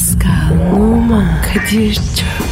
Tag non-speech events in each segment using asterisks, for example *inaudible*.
Pascal, Oman, Kadir çok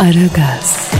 Aragaz,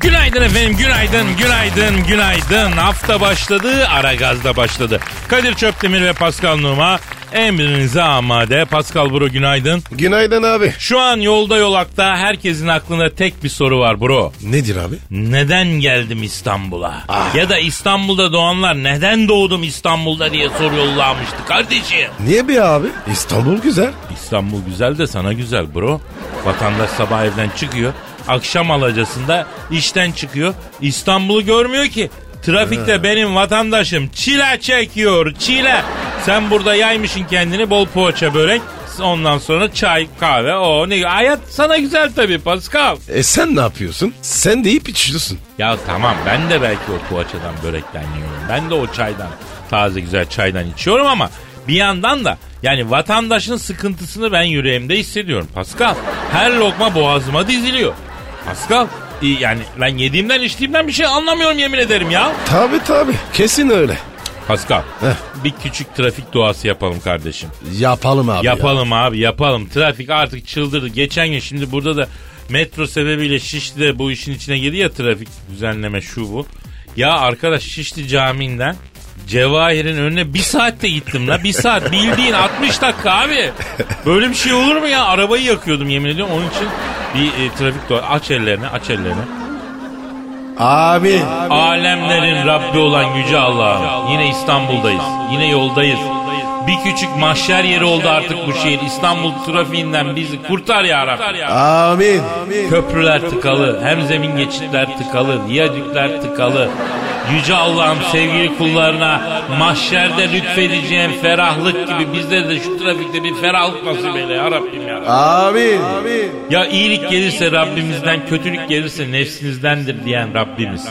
Günaydın efendim, günaydın, günaydın, günaydın. Hafta başladı, ara gazda başladı. Kadir Çöptemir ve Pascal Numa emrinize amade. Pascal Bro günaydın. Günaydın abi. Şu an yolda yolakta herkesin aklında tek bir soru var bro. Nedir abi? Neden geldim İstanbul'a? Ya da İstanbul'da doğanlar neden doğdum İstanbul'da diye soru yollamıştı kardeşim. Niye bir abi? İstanbul güzel. İstanbul güzel de sana güzel bro. Vatandaş sabah evden çıkıyor. Akşam alacasında işten çıkıyor. İstanbul'u görmüyor ki. Trafikte benim vatandaşım çile çekiyor çile. Sen burada yaymışın kendini bol poğaça börek. Ondan sonra çay kahve o ne hayat sana güzel tabii Pascal. E sen ne yapıyorsun? Sen de iyi içiyorsun. Ya tamam ben de belki o poğaçadan börekten yiyorum. Ben de o çaydan taze güzel çaydan içiyorum ama bir yandan da yani vatandaşın sıkıntısını ben yüreğimde hissediyorum Pascal. Her lokma boğazıma diziliyor. Pascal yani ben yediğimden içtiğimden bir şey anlamıyorum yemin ederim ya. Tabi tabi. Kesin öyle. Pascal Heh. bir küçük trafik duası yapalım kardeşim. Yapalım abi. ya. Yapalım abi yapalım. Trafik artık çıldırdı. Geçen gün şimdi burada da metro sebebiyle Şişli'de bu işin içine girdi ya trafik düzenleme şu bu. Ya arkadaş Şişli Camii'nden Cevahir'in önüne bir saatte gittim la. Bir saat bildiğin 60 dakika abi. Böyle bir şey olur mu ya? Arabayı yakıyordum yemin ediyorum. Onun için bir e, trafik duası. Aç ellerini aç ellerini. Abi. Alemlerin Rabbi olan Yüce Allah'ım. Yine İstanbul'dayız. Yine yoldayız. Bir küçük mahşer yeri oldu artık bu şehir. İstanbul trafiğinden bizi kurtar ya Rabbi. Amin. Köprüler tıkalı, hem zemin geçitler tıkalı, viyadükler tıkalı. Yüce Allah'ım sevgili kullarına mahşerde lütfedeceğin ferahlık gibi bizde de şu trafikte bir ferahlık nasip eyle ya Rabbim ya. Amin. Ya iyilik gelirse Rabbimizden, kötülük gelirse nefsinizdendir diyen Rabbimiz.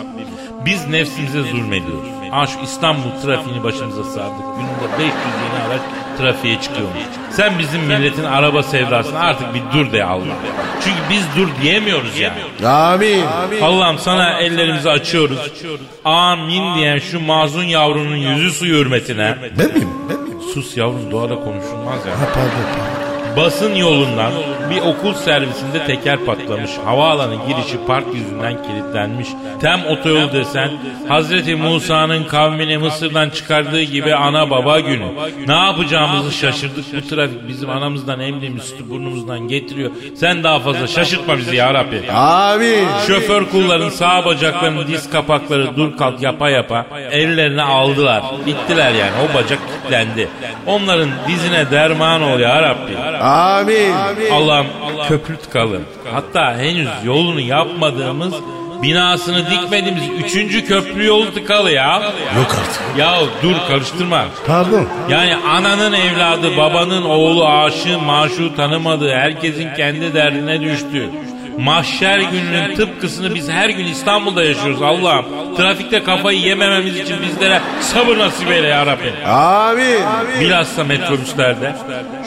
Biz nefsimize zulmediyoruz. Ha şu İstanbul trafiğini başımıza sardık. Günde 500 yeni araç trafiğe çıkıyormuş. Sen bizim milletin araba sevdasına artık bir dur de Allah. Çünkü biz dur diyemiyoruz ya. Amin. Allah'ım sana ellerimizi açıyoruz. Amin diyen şu mazun yavrunun yüzü suyu hürmetine. Ben miyim? Ben miyim? Sus yavrum doğada konuşulmaz ya. Ha, pardon pardon. Basın yolundan bir okul servisinde teker patlamış. Havaalanı girişi park yüzünden kilitlenmiş. Tem otoyolu desen Hazreti Musa'nın kavmini Mısır'dan çıkardığı gibi ana baba günü. Ne yapacağımızı şaşırdık. Bu trafik bizim anamızdan emdiğimiz sütü burnumuzdan getiriyor. Sen daha fazla şaşırtma bizi ya Rabbi. Amin. Şoför kulların sağ bacaklarının diz kapakları dur kalk yapa yapa ellerine aldılar. Bittiler yani o bacak kilitlendi. Onların dizine derman ol ya Rabbi. Amin. Allah'ım köprü tıkalı. Hatta henüz yolunu yapmadığımız binasını dikmediğimiz üçüncü köprü yolu tıkalı ya. Yok artık. Ya dur karıştırma. Pardon. Yani ananın evladı, babanın oğlu, aşığı, maşu tanımadığı, herkesin kendi derdine düştü. Mahşer gününün tıpkısını biz her gün İstanbul'da yaşıyoruz Allah'ım. Trafikte kafayı yemememiz için bizlere sabır nasip eyle ya Rabbi. Amin. Bilhassa metrobüslerde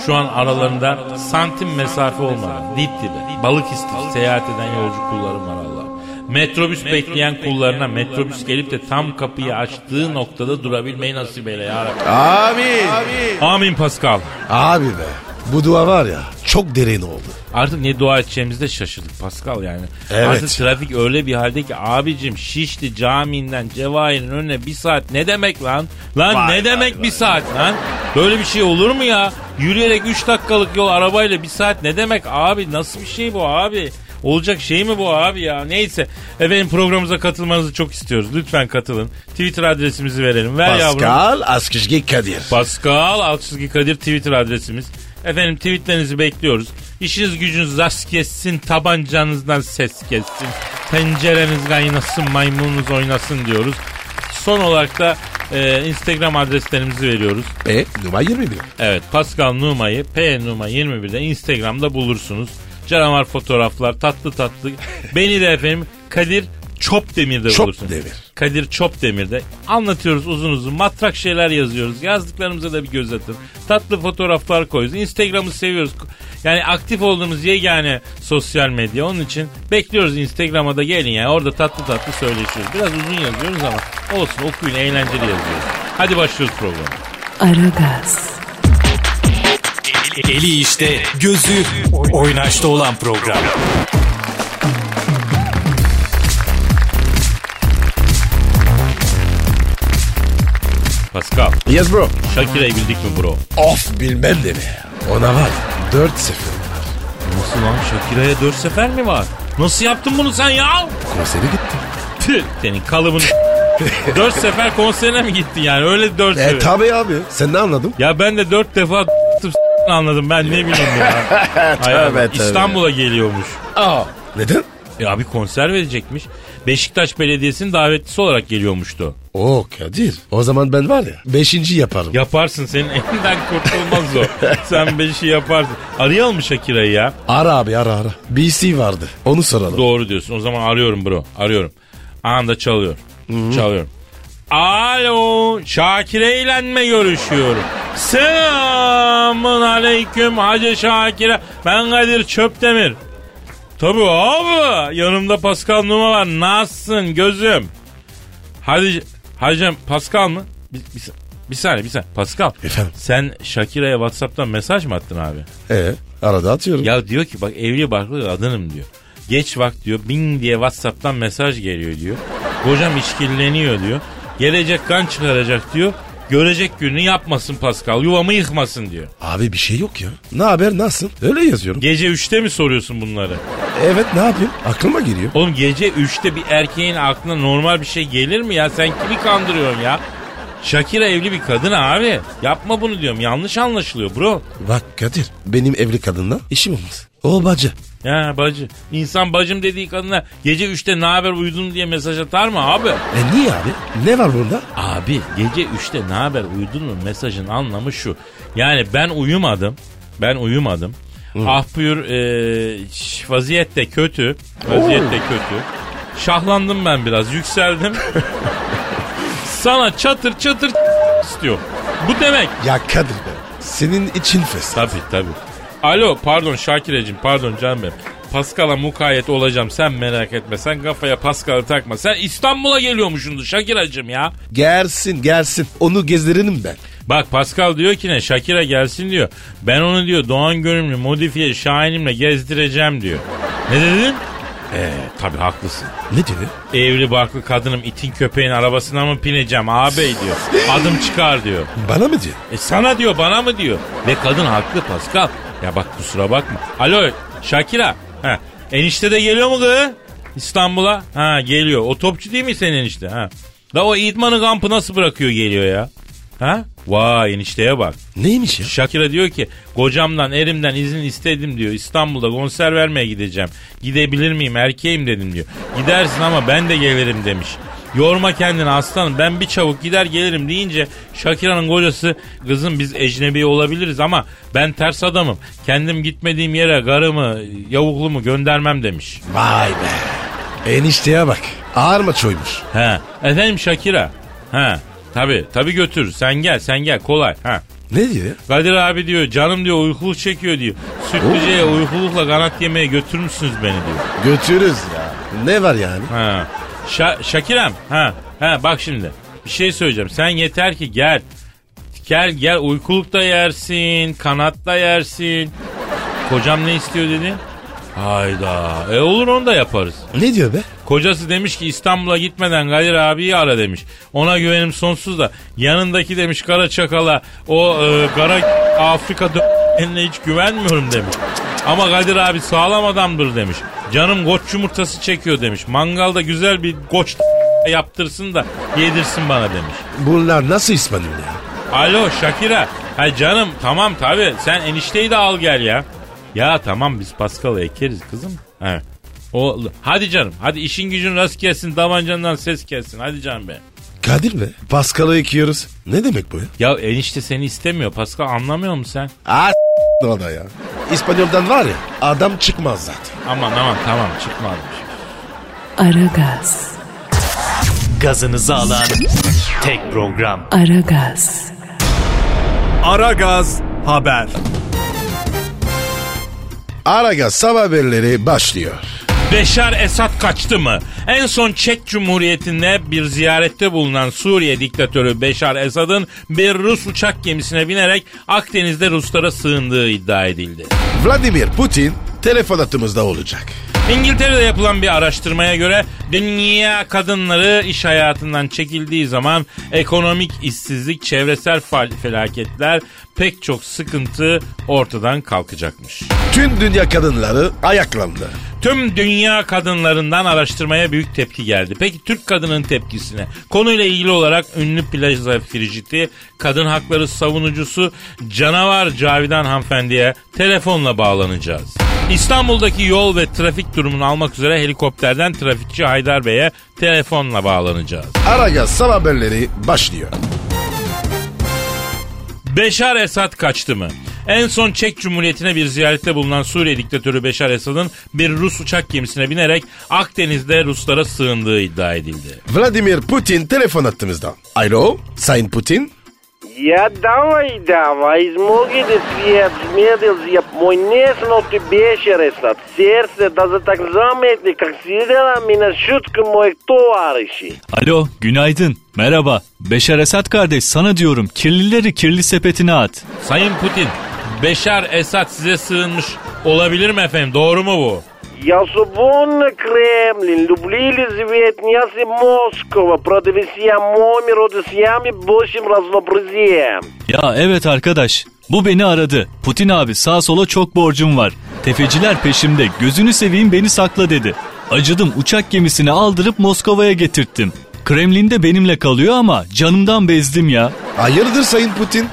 şu an aralarında santim mesafe olmadan dip dibe balık istif seyahat eden yolcu kullarım var Allah'ım. Metrobüs bekleyen kullarına metrobüs gelip de tam kapıyı açtığı noktada durabilmeyi nasip eyle ya Rabbi. Amin. Amin Pascal. Abi be. Bu dua var ya çok derin oldu. Artık ne dua edeceğimizi de şaşırdık Pascal yani. Evet. Artık trafik öyle bir halde ki abicim Şişli camiinden Cevahir'in önüne bir saat ne demek lan? Lan Vay ne vay demek vay bir saat lan? Böyle bir şey olur mu ya? Yürüyerek 3 dakikalık yol arabayla bir saat ne demek abi? Nasıl bir şey bu abi? Olacak şey mi bu abi ya? Neyse. Efendim programımıza katılmanızı çok istiyoruz. Lütfen katılın. Twitter adresimizi verelim. Ver yavrum. Pascal Askışgi Kadir. Pascal Altçizgi Kadir Twitter adresimiz. Efendim tweetlerinizi bekliyoruz. İşiniz gücünüz rast kessin, tabancanızdan ses kessin. Tencereniz kaynasın, maymununuz oynasın diyoruz. son olarak da e, Instagram adreslerimizi veriyoruz. E numara 21. Evet Pascal Numa'yı P Numa 21'de Instagram'da bulursunuz. Canavar fotoğraflar tatlı tatlı. Beni de efendim Kadir Çopdemir'de Çop bulursunuz. Demir. Kadir Çopdemir'de anlatıyoruz uzun uzun matrak şeyler yazıyoruz. Yazdıklarımıza da bir göz atın. Tatlı fotoğraflar koyuyoruz. Instagram'ı seviyoruz. Yani aktif olduğumuz yegane sosyal medya. Onun için bekliyoruz Instagram'a da gelin yani. Orada tatlı tatlı söyleşiyoruz. Biraz uzun yazıyoruz ama olsun okuyun eğlenceli yazıyoruz. Hadi başlıyoruz programa. Aragaz, Eli işte, gözü oynaşta olan program. Pascal, Yes bro. Shakira'yı bildik mi bro? Of bilmem de mi? Ona var 4 sefer var. Nasıl lan Shakira'ya dört sefer mi var? Nasıl yaptın bunu sen ya? Konsere gitti. Tüh, senin kalıbını *laughs* dört sefer konserine mi gittin yani öyle dört E sefer. tabi abi. Sen ne anladın? Ya ben de dört defa *laughs* anladım ben ne bileyim ya. *laughs* Hay Allah, Tövbe, tövbe. İstanbul'a geliyormuş. Aa. Neden? Ya abi konser verecekmiş. Beşiktaş Belediyesi'nin davetlisi olarak geliyormuştu. Oo Kadir. O zaman ben var ya 5. yaparım. Yaparsın senin elinden kurtulmaz o. *laughs* Sen beşi yaparsın. Arayalım mı Shakira'yı ya? Ara abi ara ara. BC vardı. Onu soralım. Doğru diyorsun. O zaman arıyorum bro. Arıyorum. Anında çalıyor. Çalıyorum. Alo. Şakire ile görüşüyorum? Selamun aleyküm Hacı Şakire. Ben Kadir Çöptemir. Tabii abi. Yanımda Pascal Numa var. Nasılsın gözüm? Hadi hacım Pascal mı? Bir, bir, bir saniye bir saniye. Pascal. Efendim? Sen Şakire'ye Whatsapp'tan mesaj mı attın abi? E arada atıyorum. Ya diyor ki bak evli barklı kadınım diyor. Geç vakt diyor bing diye Whatsapp'tan mesaj geliyor diyor. Kocam işkilleniyor diyor. Gelecek kan çıkaracak diyor. Görecek gününü yapmasın Pascal yuvamı yıkmasın diyor. Abi bir şey yok ya. Ne haber nasıl? Öyle yazıyorum. Gece 3'te mi soruyorsun bunları? evet ne yapayım? Aklıma geliyor. Oğlum gece 3'te bir erkeğin aklına normal bir şey gelir mi ya? Sen kimi kandırıyorsun ya? Shakira evli bir kadın abi. Yapma bunu diyorum. Yanlış anlaşılıyor bro. Bak Kadir benim evli kadınla işim olmaz. O bacı. Ya bacı. İnsan bacım dediği kadına gece 3'te ne haber uyudun diye mesaj atar mı abi? E niye abi? Ne var bunda? Abi gece 3'te ne haber uyudun mu mesajın anlamı şu. Yani ben uyumadım. Ben uyumadım. Ah buyur e, vaziyet de kötü. Vaziyet de kötü. Şahlandım ben biraz yükseldim. *laughs* Sana çatır çatır *laughs* istiyor. Bu demek. Ya Kadir be. Senin için fesat. Tabii tabii. Alo pardon Şakirecim pardon canım benim. Pascal'a mukayyet olacağım sen merak etme. Sen kafaya Pascal'ı takma. Sen İstanbul'a geliyormuşsundur Şakiracım ya. Gelsin gelsin. Onu gezdiririm ben. Bak Pascal diyor ki ne Shakira gelsin diyor. Ben onu diyor Doğan Görümlü modifiye Şahin'imle gezdireceğim diyor. Ne dedin? Ee, tabii haklısın. Ne diyor? Evli barklı kadınım itin köpeğin arabasına mı bineceğim ağabey diyor. Adım çıkar diyor. Bana mı diyor? E sana diyor bana mı diyor. Ve kadın haklı Pascal. Ya bak kusura bakma. Alo Shakira. Ha, enişte de geliyor mu kız? İstanbul'a? Ha geliyor. O topçu değil mi senin enişte? Ha. Da o idmanı kampı nasıl bırakıyor geliyor ya? Ha? Vay enişteye bak. Neymiş ya? Shakira diyor ki kocamdan erimden izin istedim diyor. İstanbul'da konser vermeye gideceğim. Gidebilir miyim erkeğim dedim diyor. Gidersin ama ben de gelirim demiş. Yorma kendini aslanım ben bir çabuk gider gelirim deyince Shakira'nın kocası kızım biz ecnebi olabiliriz ama ben ters adamım. Kendim gitmediğim yere karımı yavuklumu göndermem demiş. Vay be. Enişteye bak. Ağır mı çoymuş? He efendim Shakira. He tabi tabi götür sen gel sen gel kolay. Ha. Ne diyor? Kadir abi diyor canım diyor uykuluk çekiyor diyor. Sütlüce'ye uykulukla kanat yemeye götürmüşsünüz beni diyor. Götürürüz ya. Ne var yani? Ha. Şa- Şakirem ha. Ha bak şimdi bir şey söyleyeceğim. Sen yeter ki gel. Gel gel uykuluk da yersin, kanat da yersin. Kocam ne istiyor dedi? Hayda. E olur onu da yaparız. Ne diyor be? Kocası demiş ki İstanbul'a gitmeden Kadir abiyi ara demiş. Ona güvenim sonsuz da yanındaki demiş kara çakala o e, kara Afrika dö- hiç güvenmiyorum demiş. Ama Kadir abi sağlam adamdır demiş. Canım koç yumurtası çekiyor demiş. Mangalda güzel bir koç *laughs* yaptırsın da yedirsin bana demiş. Bunlar nasıl İspanyol ya? Alo Şakira. Ha canım tamam tabi sen enişteyi de al gel ya. Ya tamam biz Pascal'ı ekeriz kızım. He. O, hadi canım hadi işin gücün rast gelsin davancandan ses gelsin hadi canım be. Kadir be. Pascal'ı ekiyoruz. Ne demek bu ya? Ya enişte seni istemiyor Pascal anlamıyor musun sen? Aa s- o da ya. İspanyoldan var ya adam çıkmaz zaten. Aman aman tamam çıkmadım. Aragaz, Gazınızı alan tek program. Aragaz, Aragaz Haber. Aragaz sabah haberleri başlıyor. Beşar Esad kaçtı mı? En son Çek Cumhuriyeti'nde bir ziyarette bulunan Suriye diktatörü Beşar Esad'ın bir Rus uçak gemisine binerek Akdeniz'de Ruslara sığındığı iddia edildi. Vladimir Putin telefon hattımızda olacak. İngiltere'de yapılan bir araştırmaya göre dünya kadınları iş hayatından çekildiği zaman ekonomik işsizlik, çevresel felaketler pek çok sıkıntı ortadan kalkacakmış. Tüm dünya kadınları ayaklandı. Tüm dünya kadınlarından araştırmaya büyük tepki geldi. Peki Türk kadının tepkisine? Konuyla ilgili olarak ünlü plaja friciti, kadın hakları savunucusu canavar Cavidan hanımefendiye telefonla bağlanacağız. İstanbul'daki yol ve trafik durumunu almak üzere helikopterden trafikçi Haydar Bey'e telefonla bağlanacağız. Aragaz sabah haberleri başlıyor. Beşar Esad kaçtı mı? En son Çek Cumhuriyeti'ne bir ziyarette bulunan Suriye diktatörü Beşar Esad'ın bir Rus uçak gemisine binerek Akdeniz'de Ruslara sığındığı iddia edildi. Vladimir Putin telefon hattımızda. Alo Sayın Putin. Ja, давай, давай, измоги да свия медел я мой несно ти беше ресат. Серце да за так заметни, как сидела ми на шутка моих товарищи. Alo, günaydın. Merhaba. Beşar Esat kardeş sana diyorum kirlileri kirli sepetine at. Sayın Putin, Beşar Esad size sığınmış olabilir mi efendim? Doğru mu bu? Я свободно Кремлин, люблили звет, няс и Москва, продавися моми, родосями, бошим разнообразием. Ya evet arkadaş. Bu beni aradı. Putin abi sağ sola çok borcum var. Tefeciler peşimde. Gözünü seveyim beni sakla dedi. Acıdım uçak gemisini aldırıp Moskova'ya getirttim. Kremlin'de benimle kalıyor ama canımdan bezdim ya. Hayırdır Sayın Putin?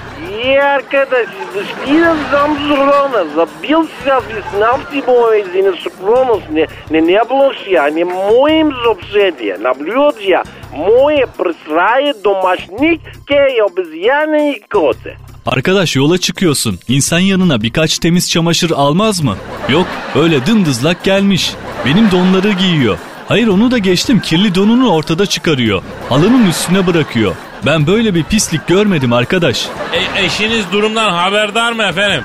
И, arkadaş, дошли да замзрона, забил себя весна в тибове, не сукронос, не, не, не блошия, не моим зобседия, наблюдия, мое присрае домашник, ке обезьяны и коте. Arkadaş yola çıkıyorsun. İnsan yanına birkaç temiz çamaşır almaz mı? Yok öyle dımdızlak gelmiş. Benim donları giyiyor. Hayır onu da geçtim kirli donunu ortada çıkarıyor. Halının üstüne bırakıyor. Ben böyle bir pislik görmedim arkadaş. E, eşiniz durumdan haberdar mı efendim?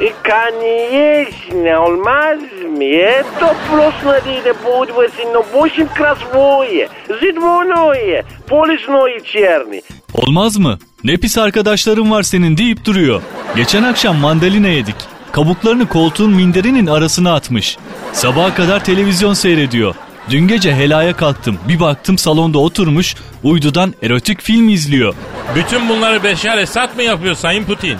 И, конечно, olmaz mı? Это просто надо будет, но очень красивое, зидвоное, полисное черный. Olmaz mı? Ne pis arkadaşlarım var senin deyip duruyor. Geçen akşam mandalina yedik. Kabuklarını koltuğun minderinin arasına atmış. Sabaha kadar televizyon seyrediyor. Dün gece helaya kalktım. Bir baktım salonda oturmuş uydudan erotik film izliyor. Bütün bunları Beşar Esad mı yapıyor Sayın Putin?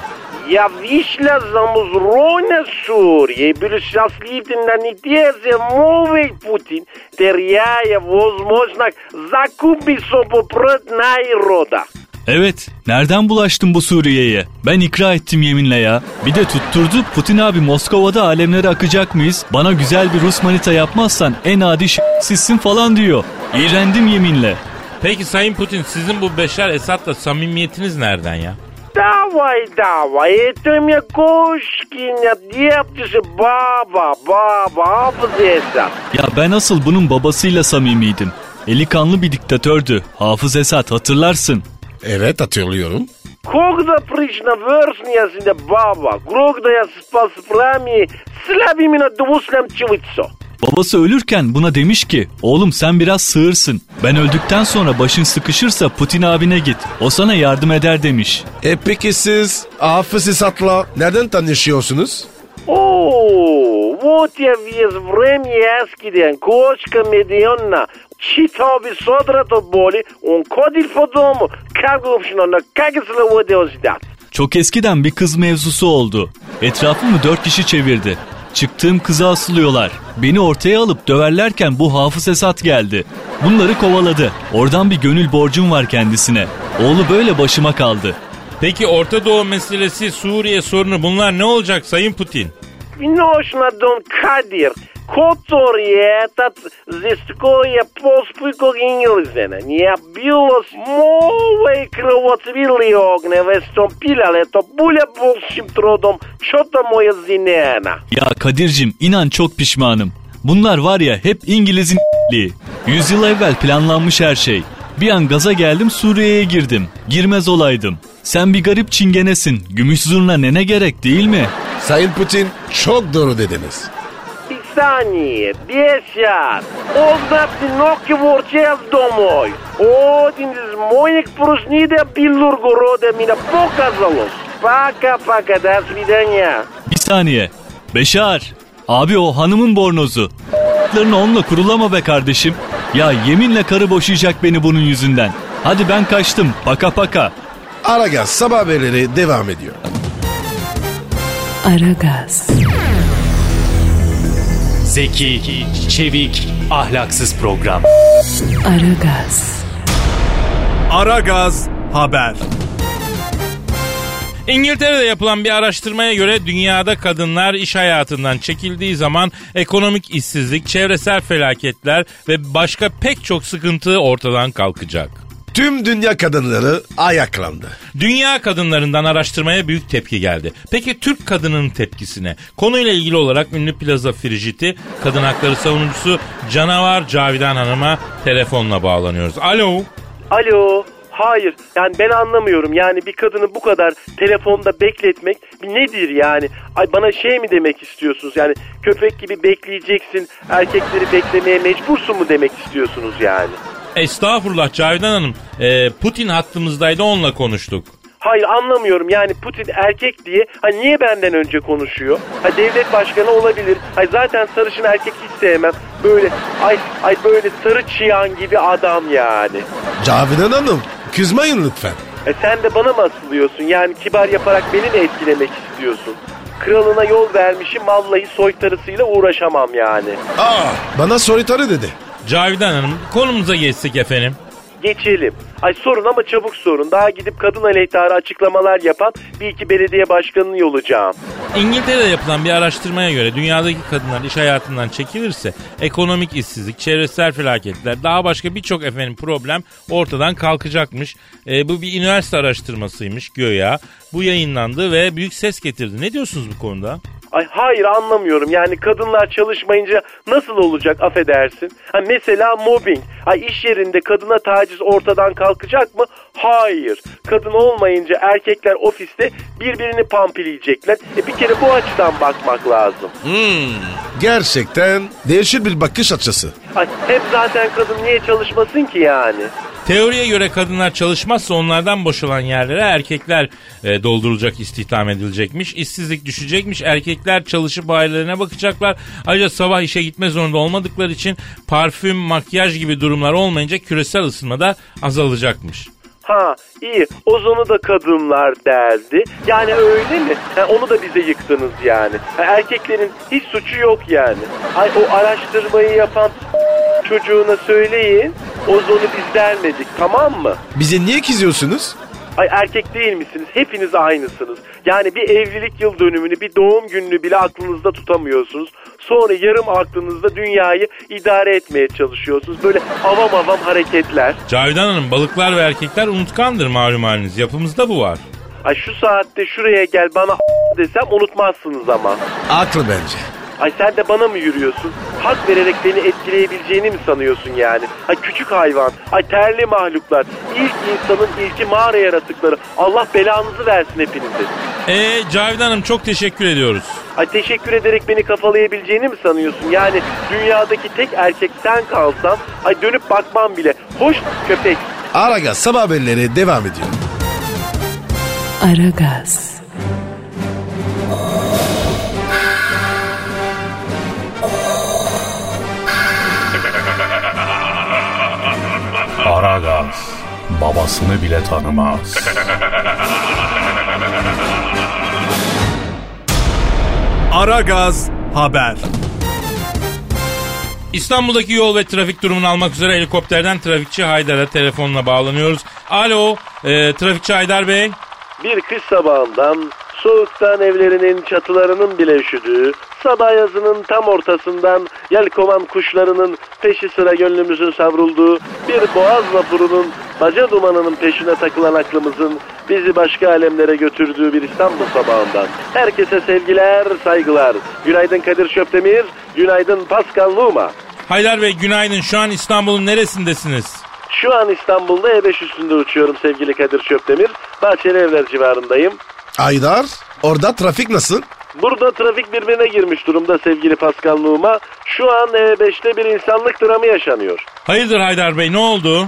Я вышла замуж ровно Сурья и был счастлив на неделе новый Путин, теряя возможность закупить собой пред народа. Evet, nereden bulaştım bu Suriye'ye? Ben ikra ettim yeminle ya. Bir de tutturdu Putin abi Moskova'da alemlere akacak mıyız? Bana güzel bir Rus manita yapmazsan en adi sizsin falan diyor. İğrendim yeminle. Peki Sayın Putin sizin bu Beşar Esad'la samimiyetiniz nereden ya? Давай, давай, это мне кошкиня, дептиша, баба, баба, абзеса. Ya ben asıl bunun babasıyla samimiydim. Eli kanlı bir diktatördü. Hafız Esat hatırlarsın. Evet hatırlıyorum. Когда пришла верхняя баба, когда я спал с прами, слаби меня двуслям чевицо. Babası ölürken buna demiş ki oğlum sen biraz sığırsın. Ben öldükten sonra başın sıkışırsa Putin abine git. O sana yardım eder demiş. E peki siz Hafız Esat'la nereden tanışıyorsunuz? О, вот я весь время яскиден, кошка медиона, کتاب صادرت بالی اون کادیل فدامو کار گوبشنانا کگسل و دیوزیدن Çok eskiden bir kız mevzusu oldu. Etrafımı dört kişi çevirdi. Çıktığım kıza asılıyorlar. Beni ortaya alıp döverlerken bu hafız Esat geldi. Bunları kovaladı. Oradan bir gönül borcum var kendisine. Oğlu böyle başıma kaldı. Peki Orta Doğu meselesi, Suriye sorunu bunlar ne olacak Sayın Putin? Binoşnadon Kadir. Кадир, Которые этот зиское поспыко инглизена. Не било мовой кровоцвили огне вестомпиляли, то буля большим трудом, что-то мое зинена. Ya Kadir'cim inan çok pişmanım. Bunlar var ya hep İngiliz'in Yüzyıl evvel planlanmış her şey. Bir an gaza geldim Suriye'ye girdim. Girmez olaydım. Sen bir garip çingenesin. Gümüş zurna nene gerek değil mi? Sayın Putin çok doğru dediniz. Bir saniye, десять. Ознати ноги ворчев домой. Один из моих прушнидов Белгорода меня показалось. Пока-пока, до свидания. Bir saniye. Beşar. Abi o hanımın bornozu. Larını onunla kurulama be kardeşim. Ya yeminle karı boşayacak beni bunun yüzünden. Hadi ben kaçtım. Paka paka. Aragaz sabah haberleri devam ediyor. Aragaz, Zeki, çevik, ahlaksız program. Aragaz, Aragaz haber. İngiltere'de yapılan bir araştırmaya göre dünyada kadınlar iş hayatından çekildiği zaman ekonomik işsizlik, çevresel felaketler ve başka pek çok sıkıntı ortadan kalkacak. Tüm dünya kadınları ayaklandı. Dünya kadınlarından araştırmaya büyük tepki geldi. Peki Türk kadının tepkisine? Konuyla ilgili olarak ünlü plaza Frijiti, kadın hakları savunucusu Canavar Cavidan Hanım'a telefonla bağlanıyoruz. Alo. Alo. Hayır yani ben anlamıyorum yani bir kadını bu kadar telefonda bekletmek nedir yani ay bana şey mi demek istiyorsunuz yani köpek gibi bekleyeceksin erkekleri beklemeye mecbursun mu demek istiyorsunuz yani Estağfurullah Cavidan Hanım. Ee, Putin hattımızdaydı onunla konuştuk. Hayır anlamıyorum yani Putin erkek diye ha niye benden önce konuşuyor? Ha devlet başkanı olabilir. Ay zaten sarışın erkek hiç sevmem. Böyle ay ay böyle sarı çıyan gibi adam yani. Cavidan Hanım kızmayın lütfen. E sen de bana mı asılıyorsun? Yani kibar yaparak beni mi etkilemek istiyorsun? Kralına yol vermişim vallahi soytarısıyla uğraşamam yani. Aa bana soytarı dedi. Cavidan Hanım konumuza geçsek efendim. Geçelim. Ay sorun ama çabuk sorun. Daha gidip kadın aleyhtarı açıklamalar yapan bir iki belediye başkanını yolacağım. İngiltere'de yapılan bir araştırmaya göre dünyadaki kadınlar iş hayatından çekilirse ekonomik işsizlik, çevresel felaketler, daha başka birçok efendim problem ortadan kalkacakmış. E, bu bir üniversite araştırmasıymış göya. Bu yayınlandı ve büyük ses getirdi. Ne diyorsunuz bu konuda? Ay hayır anlamıyorum. Yani kadınlar çalışmayınca nasıl olacak affedersin? Ha mesela mobbing. Ay iş yerinde kadına taciz ortadan kalkacak mı? Hayır. Kadın olmayınca erkekler ofiste birbirini pampileyecekler. E bir kere bu açıdan bakmak lazım. Gerçekten değişir bir bakış açısı. Ay hep zaten kadın niye çalışmasın ki yani? Teoriye göre kadınlar çalışmazsa onlardan boşalan yerlere erkekler e, doldurulacak, istihdam edilecekmiş. İşsizlik düşecekmiş. Erkekler çalışıp ailelerine bakacaklar. Ayrıca sabah işe gitme zorunda olmadıkları için parfüm, makyaj gibi durumlar olmayınca küresel ısınma da azalacakmış. Ha iyi ozonu da kadınlar derdi. Yani öyle mi? Ha, onu da bize yıktınız yani. Ha, erkeklerin hiç suçu yok yani. Ay o araştırmayı yapan çocuğuna söyleyin. Ozonu biz delmedik tamam mı? Bize niye kızıyorsunuz? Ay erkek değil misiniz? Hepiniz aynısınız. Yani bir evlilik yıl dönümünü, bir doğum gününü bile aklınızda tutamıyorsunuz. Sonra yarım aklınızda dünyayı idare etmeye çalışıyorsunuz. Böyle avam avam hareketler. Cavidan Hanım balıklar ve erkekler unutkandır malum haliniz. Yapımızda bu var. Ay şu saatte şuraya gel bana *laughs* desem unutmazsınız ama. Aklı bence. Ay sen de bana mı yürüyorsun? Hak vererek beni etkileyebileceğini mi sanıyorsun yani? Ay küçük hayvan, ay terli mahluklar, ilk insanın ilki mağara yaratıkları. Allah belanızı versin hepinizi. Ee Cavidan Hanım çok teşekkür ediyoruz. Ay teşekkür ederek beni kafalayabileceğini mi sanıyorsun? Yani dünyadaki tek erkek sen kalsan, ay dönüp bakmam bile. Hoş köpek. Aragaz sabah haberleri devam ediyor. Aragaz, Aragaz babasını bile tanımaz. Aragaz haber. İstanbul'daki yol ve trafik durumunu almak üzere helikopterden trafikçi Haydar'a telefonla bağlanıyoruz. Alo, e, trafikçi Haydar Bey. Bir kış sabahından soğuktan evlerinin çatılarının bile üşüdüğü sabah yazının tam ortasından yelkovan kuşlarının peşi sıra gönlümüzün savrulduğu bir boğaz vapurunun baca dumanının peşine takılan aklımızın bizi başka alemlere götürdüğü bir İstanbul sabahından. Herkese sevgiler, saygılar. Günaydın Kadir Şöpdemir, günaydın Pascal Numa. Haydar Bey günaydın. Şu an İstanbul'un neresindesiniz? Şu an İstanbul'da E5 üstünde uçuyorum sevgili Kadir Şöpdemir. Bahçeli Evler civarındayım. Aydar orada trafik nasıl? Burada trafik birbirine girmiş durumda sevgili Pascal Numa. Şu an E5'te bir insanlık dramı yaşanıyor. Hayırdır Haydar Bey ne oldu?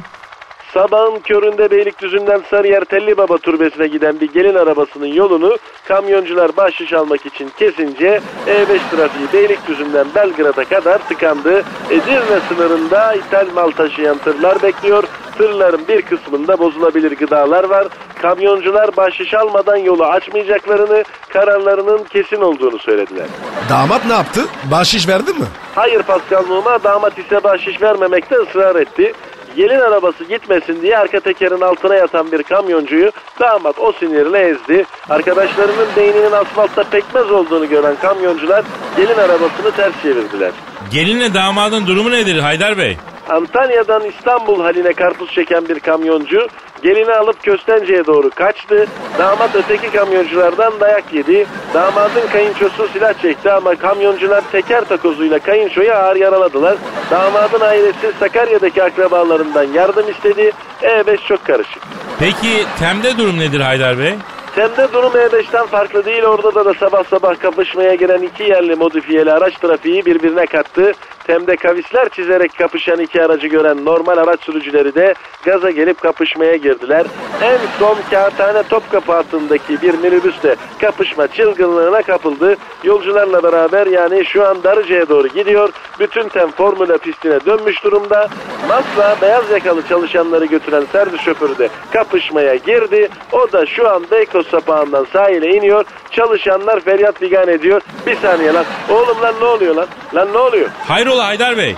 Sabahın köründe Beylikdüzü'nden Sarıyer Telli Baba Türbesi'ne giden bir gelin arabasının yolunu kamyoncular bahşiş almak için kesince E5 trafiği Beylikdüzü'nden Belgrad'a kadar tıkandı. Edirne sınırında ithal mal taşıyan tırlar bekliyor. Tırların bir kısmında bozulabilir gıdalar var. Kamyoncular bahşiş almadan yolu açmayacaklarını, kararlarının kesin olduğunu söylediler. Damat ne yaptı? Bahşiş verdin mi? Hayır Pascal Numa damat ise bahşiş vermemekte ısrar etti. Gelin arabası gitmesin diye arka tekerin altına yatan bir kamyoncuyu damat o sinirle ezdi. Arkadaşlarının beyninin asfaltta pekmez olduğunu gören kamyoncular gelin arabasını ters çevirdiler. Gelinle damadın durumu nedir Haydar Bey? Antalya'dan İstanbul haline karpuz çeken bir kamyoncu gelini alıp Köstence'ye doğru kaçtı. Damat öteki kamyonculardan dayak yedi. Damadın kayınçosu silah çekti ama kamyoncular teker takozuyla kayınçoyu ağır yaraladılar. Damadın ailesi Sakarya'daki akrabalarından yardım istedi. E5 çok karışık. Peki Tem'de durum nedir Haydar Bey? Tem'de durum E5'ten farklı değil. Orada da, da sabah sabah kapışmaya giren iki yerli modifiyeli araç trafiği birbirine kattı. Tem'de kavisler çizerek kapışan iki aracı gören normal araç sürücüleri de gaza gelip kapışmaya girdiler. En son Kağıthane Topkapı hattındaki bir minibüs de kapışma çılgınlığına kapıldı. Yolcularla beraber yani şu an Darıca'ya doğru gidiyor. Bütün Tem Formula pistine dönmüş durumda. Masla beyaz yakalı çalışanları götüren servis şoförü de kapışmaya girdi. O da şu an Beykoz sapağından sahile iniyor. Çalışanlar feryat figan ediyor. Bir saniye lan. Oğlum lan ne oluyor lan? Lan ne oluyor? Hayrola Haydar Bey?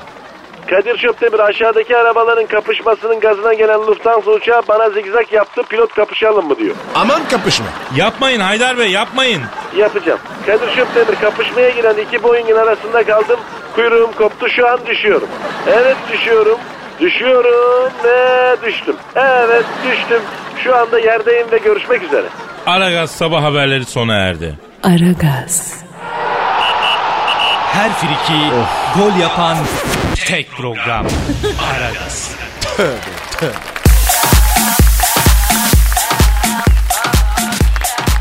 Kadir Şöpdemir aşağıdaki arabaların kapışmasının gazına gelen Lufthansa uçağı bana zigzag yaptı pilot kapışalım mı diyor. Aman kapışma. Yapmayın Haydar Bey yapmayın. Yapacağım. Kadir Şöpdemir kapışmaya giren iki Boeing'in arasında kaldım. Kuyruğum koptu şu an düşüyorum. Evet düşüyorum. Düşüyorum ve düştüm. Evet düştüm. Şu anda yerdeyim ve görüşmek üzere. Aragaz sabah haberleri sona erdi. Aragaz, Her friki gol yapan tek program. Aragaz.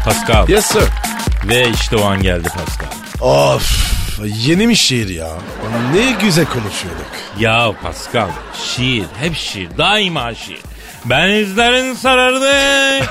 Pascal. Yes sir. Ve işte o an geldi Pascal. Of yeni mi şiir ya? Ne güzel konuşuyorduk. Ya Pascal şiir hep şiir daima şiir. Benizlerin sarardı.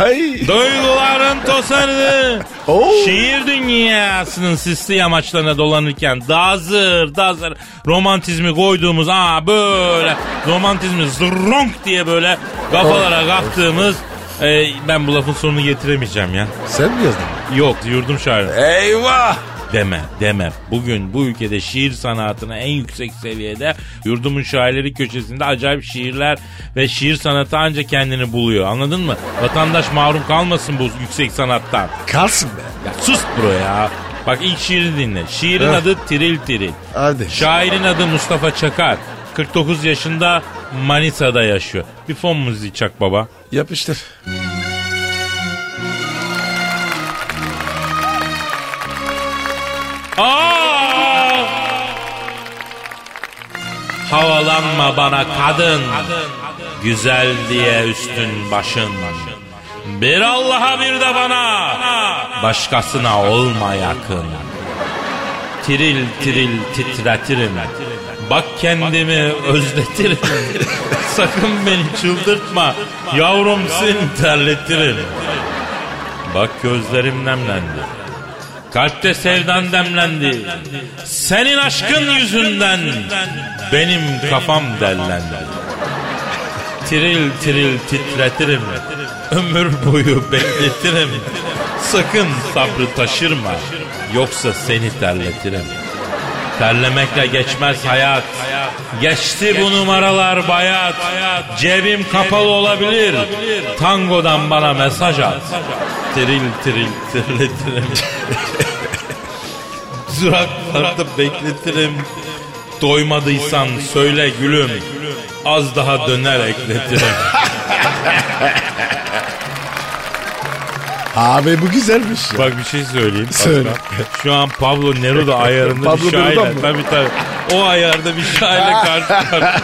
Ay. Duyguların tosardı. Oo. Şiir dünyasının sisli yamaçlarına dolanırken dazır dazır romantizmi koyduğumuz aa böyle romantizmi zırronk diye böyle kafalara kalktığımız e, ben bu lafın sonunu getiremeyeceğim ya. Sen mi yazdın? Yok yurdum şairi. Eyvah. Deme deme. Bugün bu ülkede şiir sanatına en yüksek seviyede yurdumun şairleri köşesinde acayip şiirler ve şiir sanatı anca kendini buluyor. Anladın mı? Vatandaş mahrum kalmasın bu yüksek sanattan. Kalsın be. Ya sus bro ya. Bak ilk şiiri dinle. Şiirin Heh. adı Tiril Tiril. Hadi. Şairin adı Mustafa Çakar. 49 yaşında Manisa'da yaşıyor. Bir fon müziği çak baba. Yapıştır. Aa! Havalanma bana kadın. Güzel diye üstün başın. Bir Allah'a bir de bana. Başkasına olma yakın. Tiril tiril titretirim. Bak kendimi özletirim. *laughs* Sakın beni çıldırtma. Yavrum seni terletirim. Bak gözlerim nemlendi. Kalpte sevdan demlendi. Senin aşkın yüzünden benim kafam dellendi. Tiril tiril titretirim. Ömür boyu bekletirim. Sakın sabrı taşırma. Yoksa seni terletirim. Terlemekle geçmez hayat. Geçti bu numaralar bayat. Cebim kapalı olabilir. Tangodan bana mesaj at. Tiril tiril tirletirim. duraklarda bekletirim. Doymadıysan söyle gülüm. Az daha döner ekletirim. *laughs* Abi bu güzelmiş ya. Bak bir şey söyleyeyim. Söyle. Pascal. Şu an Pablo Neruda ayarında Pablo bir. Neruda mı? Tabii tabii. O ayarda bir şairle karşı karşıya.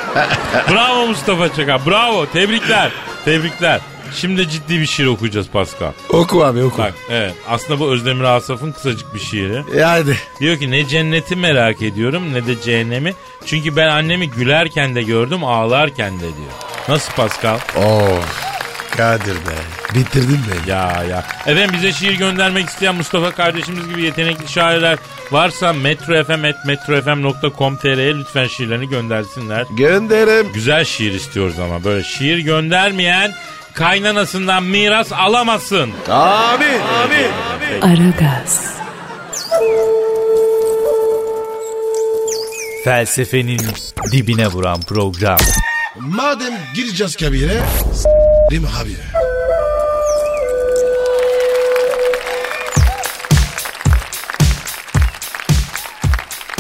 Bravo Mustafa Çakar. Bravo. Tebrikler. Tebrikler. Şimdi ciddi bir şiir okuyacağız Pascal. Oku abi oku. Bak evet. Aslında bu Özdemir Asaf'ın kısacık bir şiiri. E hadi. Diyor ki ne cenneti merak ediyorum ne de cehennemi. Çünkü ben annemi gülerken de gördüm ağlarken de diyor. Nasıl Pascal? Of. Kadir be. Bitirdin beni. Ya ya. Efendim bize şiir göndermek isteyen Mustafa kardeşimiz gibi yetenekli şairler varsa metrofm.metrofm.com.tr'ye lütfen şiirlerini göndersinler. Gönderim. Güzel şiir istiyoruz ama böyle şiir göndermeyen kaynanasından miras alamasın. Abi. Abi. Aragaz, Felsefenin dibine vuran program. Madem gireceğiz kabire. S**rim abi.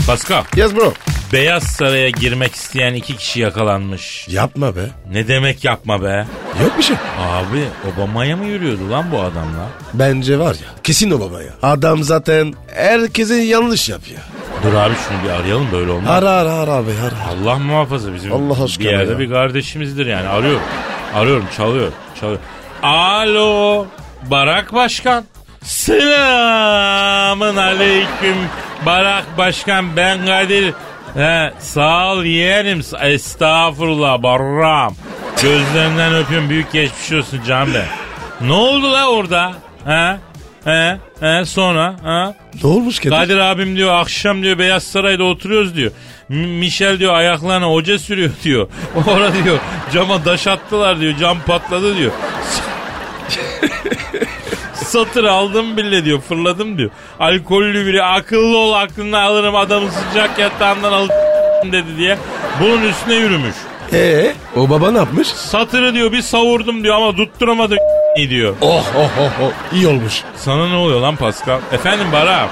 Pascal, Yes bro. Beyaz Saray'a girmek isteyen iki kişi yakalanmış. Yapma be. Ne demek yapma be? Yok bir şey. Abi Obama'ya mı yürüyordu lan bu adamla? Bence var ya. Kesin o baba ya. Adam zaten herkese yanlış yapıyor. Dur abi şunu bir arayalım böyle olmaz. Ara ara ara abi ara. Allah muhafaza bizim Allah aşkına bir yerde ya. bir kardeşimizdir yani. Arıyorum. Arıyorum çalıyor. Çalıyor. Alo. Barak Başkan. Selamın aleyküm. Barak Başkan ben Kadir. He, sağ ol yeğenim. Estağfurullah barram. Gözlerinden öpüyorum. Büyük geçmiş olsun Can Bey. Ne oldu la orada? He? He? He? Sonra? Ha? Ne olmuş Kadir? Kadir abim diyor akşam diyor Beyaz Saray'da oturuyoruz diyor. M- Michel diyor ayaklarına hoca sürüyor *laughs* diyor. Orada diyor cama taş attılar diyor cam patladı diyor. *laughs* Satır aldım bile diyor fırladım diyor. Alkollü biri akıllı ol aklını alırım adamı sıcak yatağından alıp *laughs* dedi diye. Bunun üstüne yürümüş. Ee, o baba ne yapmış? Satırı diyor bir savurdum diyor ama tutturamadı *laughs* diyor. Oh oh oh oh. İyi olmuş. Sana ne oluyor lan Pascal? Efendim Barak.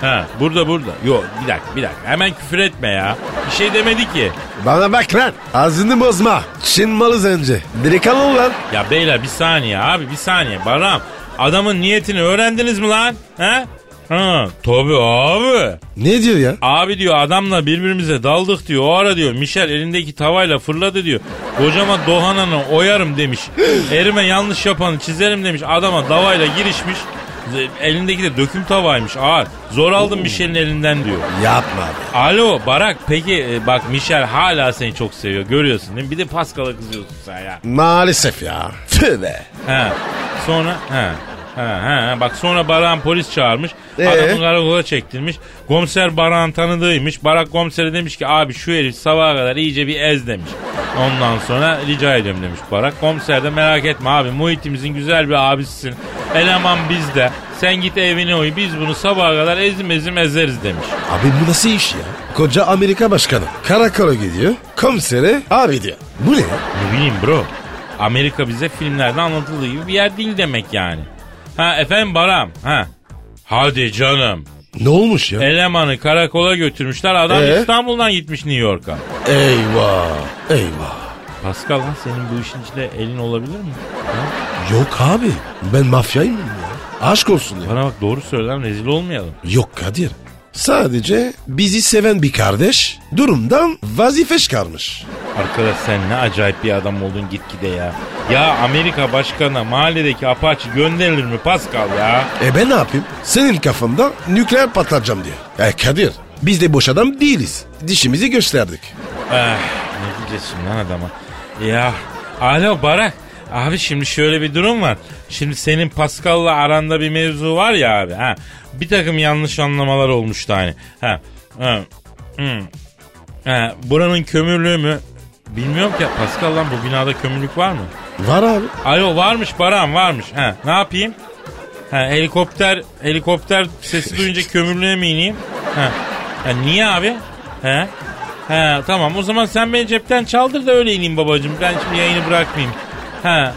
Ha burada burada. Yok bir dakika bir dakika. Hemen küfür etme ya. Bir şey demedi ki. Bana bak lan. Ağzını bozma. Çin malı zence. Delikanlı ol lan. Ya beyler bir saniye abi bir saniye. Baram adamın niyetini öğrendiniz mi lan? Ha? Ha tabii abi. Ne diyor ya? Abi diyor adamla birbirimize daldık diyor. O ara diyor Michel elindeki tavayla fırladı diyor. Kocama Dohanan'ı oyarım demiş. *gasps* Erime yanlış yapanı çizerim demiş. Adama davayla girişmiş. Elindeki de döküm tavaymış ağır. Zor aldım Michel'in elinden diyor. Yapma abi. Alo Barak peki e, bak Michel hala seni çok seviyor görüyorsun değil mi? Bir de Pascal'a kızıyorsun sen ya. Maalesef ya. Tövbe. Ha. Sonra ha. Ha, ha. Bak sonra Barak'ın polis çağırmış. Ee? Adamı karakola çektirmiş. Komiser Barak'ın tanıdığıymış. Barak komisere demiş ki abi şu herif sabaha kadar iyice bir ez demiş. Ondan sonra rica ediyorum demiş Barak. Komiser de merak etme abi muhitimizin güzel bir abisisin. Eleman bizde. Sen git evine uyu biz bunu sabaha kadar ezim ezim ezeriz demiş. Abi bu nasıl iş ya? Koca Amerika başkanı. Karakola gidiyor. Komisere abi diyor. Bu ne? Ne bileyim bro. Amerika bize filmlerde anlatıldığı gibi bir yer değil demek yani. Ha efendim Baram. Ha. Hadi canım. Ne olmuş ya? Elemanı karakola götürmüşler. Adam Ee? İstanbul'dan gitmiş New York'a. Eyvah. Eyvah. Pascal lan senin bu işin içinde elin olabilir mi? Yok abi. Ben mafyayım ya. Aşk olsun ya. Bana bak doğru söyle lan rezil olmayalım. Yok Kadir. Sadece bizi seven bir kardeş durumdan vazife çıkarmış. Arkadaş sen ne acayip bir adam oldun gitgide ya. Ya Amerika başkanına mahalledeki apaçı gönderilir mi Pascal ya? E ben ne yapayım? Senin kafanda nükleer patlatacağım diyor. E Kadir biz de boş adam değiliz. Dişimizi gösterdik. Eh, ne diyeceğiz şimdi lan adama? Ya alo Barak. Abi şimdi şöyle bir durum var. Şimdi senin Pascal'la aranda bir mevzu var ya abi. Ha. Bir takım yanlış anlamalar olmuştu hani. Ha. Ha. Hmm. Ha. Buranın kömürlüğü mü? Bilmiyorum ki Pascal lan bu binada kömürlük var mı? Var abi. Alo varmış Baran varmış. Ha. Ne yapayım? Ha, helikopter helikopter sesi duyunca *laughs* kömürlüğe mi ineyim? Ha. ha niye abi? He? He tamam o zaman sen beni cepten çaldır da öyle ineyim babacığım. Ben şimdi yayını bırakmayayım. Ha.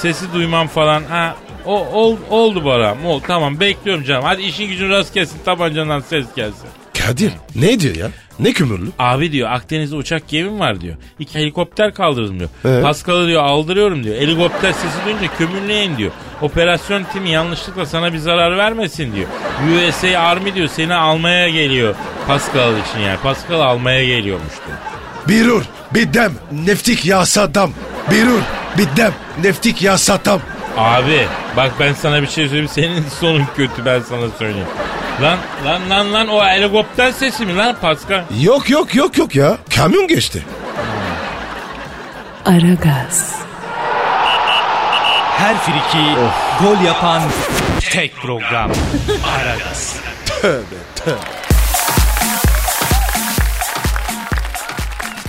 Sesi duymam falan. Ha. O, ol- oldu Bora. Oldu tamam bekliyorum canım. Hadi işin gücün rast gelsin tabancandan ses gelsin. Kadir ne diyor ya? Ne kömürlü? Abi diyor Akdeniz'de uçak gemim var diyor. İki helikopter kaldırdım diyor. Evet. Paskal'ı diyor aldırıyorum diyor. Helikopter sesi duyunca kömürleyin diyor. Operasyon timi yanlışlıkla sana bir zarar vermesin diyor. USA Army diyor seni almaya geliyor. Pascal için yani. Pascal almaya geliyormuş diyor. Birur, biddem, neftik yasadam. Birur, biddem, neftik yasadam. Abi bak ben sana bir şey söyleyeyim. Senin *laughs* sonun kötü ben sana söyleyeyim. Lan lan lan lan o helikopter sesi mi lan Pascal? Yok yok yok yok ya. Kamyon geçti. Aragaz, Her friki gol yapan tek program. Aragaz.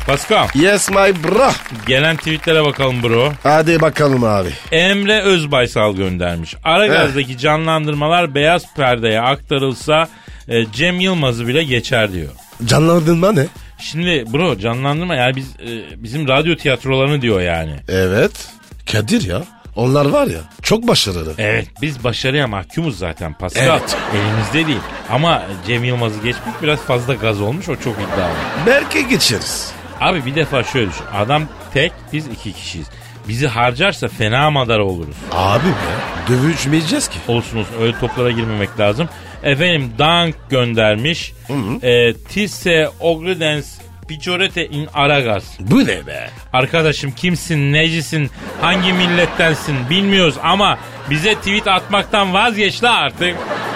Pascal Yes my bra. gelen tweetlere bakalım bro. Hadi bakalım abi. Emre Özbaysal göndermiş. Aragaz'daki canlandırmalar beyaz perdeye aktarılsa e, Cem Yılmaz'ı bile geçer diyor. Canlandırma ne? Şimdi bro canlandırma yani biz e, bizim radyo tiyatrolarını diyor yani. Evet. Kadir ya. Onlar var ya çok başarılı. Evet biz başarıya mahkumuz zaten Pascal. Evet. Elimizde değil. Ama Cem Yılmaz'ı geçmek biraz fazla gaz olmuş o çok iddialı. Belki geçeriz. Abi bir defa şöyle düşün. Adam tek biz iki kişiyiz. Bizi harcarsa fena madara oluruz. Abi be dövüşmeyeceğiz ki. Olsun olsun öyle toplara girmemek lazım. Efendim Dank göndermiş. E, Tisse Ogredens Picorete in Aragaz. Bu ne be? Arkadaşım kimsin, necisin, hangi millettensin bilmiyoruz ama bize tweet atmaktan vazgeç la artık.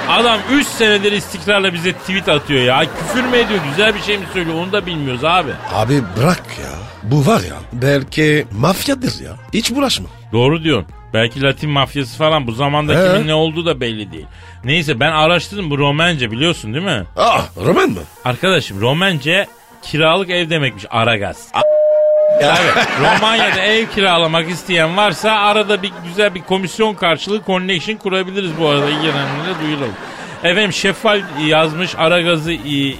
Adam 3 senedir istikrarla bize tweet atıyor ya. Küfür mü ediyor, güzel bir şey mi söylüyor onu da bilmiyoruz abi. Abi bırak ya. Bu var ya belki mafyadır ya. Hiç bulaşma. Doğru diyorsun. Belki Latin mafyası falan bu zamanda He. kimin ne olduğu da belli değil. Neyse ben araştırdım bu Romence biliyorsun değil mi? Aa roman mı? Arkadaşım Romence kiralık ev demekmiş Aragaz. Tabii. Romanya'da ev kiralamak isteyen varsa arada bir güzel bir komisyon karşılığı connection kurabiliriz bu arada ilgilenenlere duyuralım. Efendim Şeffal yazmış Aragaz'ı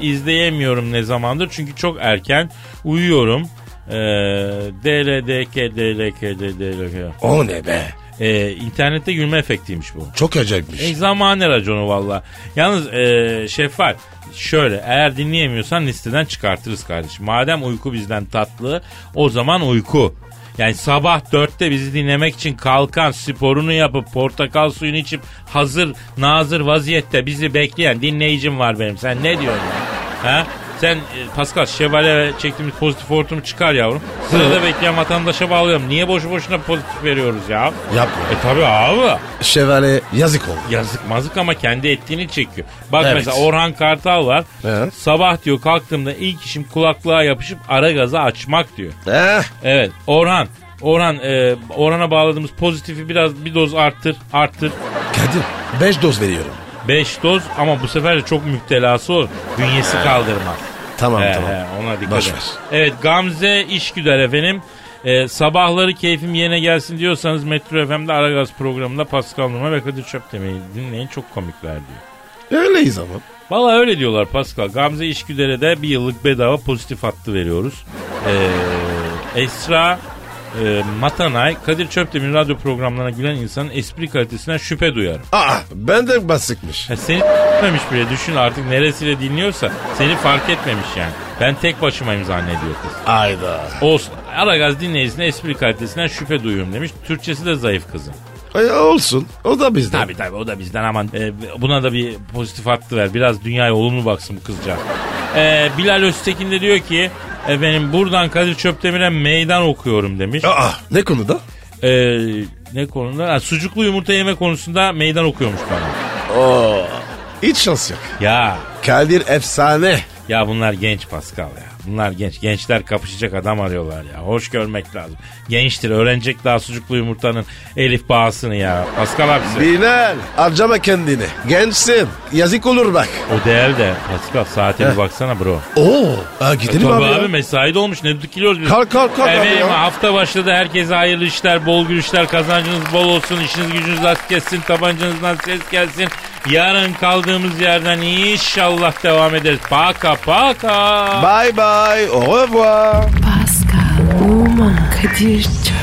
izleyemiyorum ne zamandır çünkü çok erken uyuyorum. Ee, DLDK DLK DLK. O ne be? Ee, internette gülme efektiymiş bu. Çok acayipmiş. E, zamane raconu valla. Yalnız e, Şeffal şöyle eğer dinleyemiyorsan listeden çıkartırız kardeşim. Madem uyku bizden tatlı o zaman uyku. Yani sabah dörtte bizi dinlemek için kalkan sporunu yapıp portakal suyunu içip hazır nazır vaziyette bizi bekleyen dinleyicim var benim. Sen ne diyorsun ya? Ha? Sen e, Pascal şevale çektiğimiz pozitif hortumu çıkar yavrum. Sırada bekleyen vatandaşa bağlıyorum. Niye boşu boşuna pozitif veriyoruz ya? Yapma. E tabi abi. Şevale yazık oldu. Yazık mazık ama kendi ettiğini çekiyor. Bak Evet. mesela Orhan Kartal var. Evet. Sabah diyor kalktığımda ilk işim kulaklığa yapışıp ara gazı açmak diyor. Eh, Evet Orhan. Orhan e, Orhan'a bağladığımız pozitifi biraz bir doz arttır arttır. Kadir 5 doz veriyorum. 5 doz ama bu sefer de çok müptelası olur. Bünyesi kaldırmaz. Tamam He, tamam. he, ona dikkat Boş et. ver. Evet Gamze İşgüder efendim. Ee, sabahları keyfim yerine gelsin diyorsanız Metro FM'de Aragaz programında Pascal Numa ve Kadir Çöpteme'yi dinleyin çok komikler diyor. Öyleyiz ama. Valla öyle diyorlar Pascal. Gamze İşgüder'e de bir yıllık bedava pozitif hattı veriyoruz. Ee, Esra e, Matanay, Kadir Çöptemir radyo programlarına gülen insanın espri kalitesinden şüphe duyarım. Aa benden basıkmış. Ha, seni etmemiş bile düşün artık neresiyle dinliyorsa seni fark etmemiş yani. Ben tek başımayım zannediyor kız. Ayda. Olsun. Aragaz dinleyicisine espri kalitesinden şüphe duyuyorum demiş. Türkçesi de zayıf kızın. Ay, olsun. O da bizden. Tabii tabii o da bizden aman e, buna da bir pozitif hattı ver. Biraz dünyaya olumlu baksın bu kızcağız. E, Bilal Öztekin de diyor ki efendim buradan Kadir Çöptemir'e meydan okuyorum demiş. Aa ne konuda? E, ne konuda? Ha, sucuklu yumurta yeme konusunda meydan okuyormuş bana. Oo. Hiç şans yok. Ya Kadir efsane. ya bunlar genç Pascal ya. Bunlar genç. Gençler kapışacak adam arıyorlar ya. Hoş görmek lazım. Gençtir. Öğrenecek daha sucuklu yumurtanın elif bağısını ya. Pascal abisi. Bilal harcama kendini. Gençsin. Yazık olur bak. O değil de Pascal saate bir baksana bro. Oo. Aa, gidelim Tabii abi, abi, ya. mesai dolmuş ne dikiliyoruz biz. Kalk kalk kalk abi Efendim ya. hafta başladı herkese hayırlı işler, bol gülüşler, kazancınız bol olsun, işiniz gücünüz rast gelsin, tabancanızdan ses gelsin. Yarın kaldığımız yerden inşallah devam ederiz. Paka paka. Bye bye. Au revoir. Pascal, Oman, Kadir çok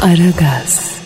Aragaz.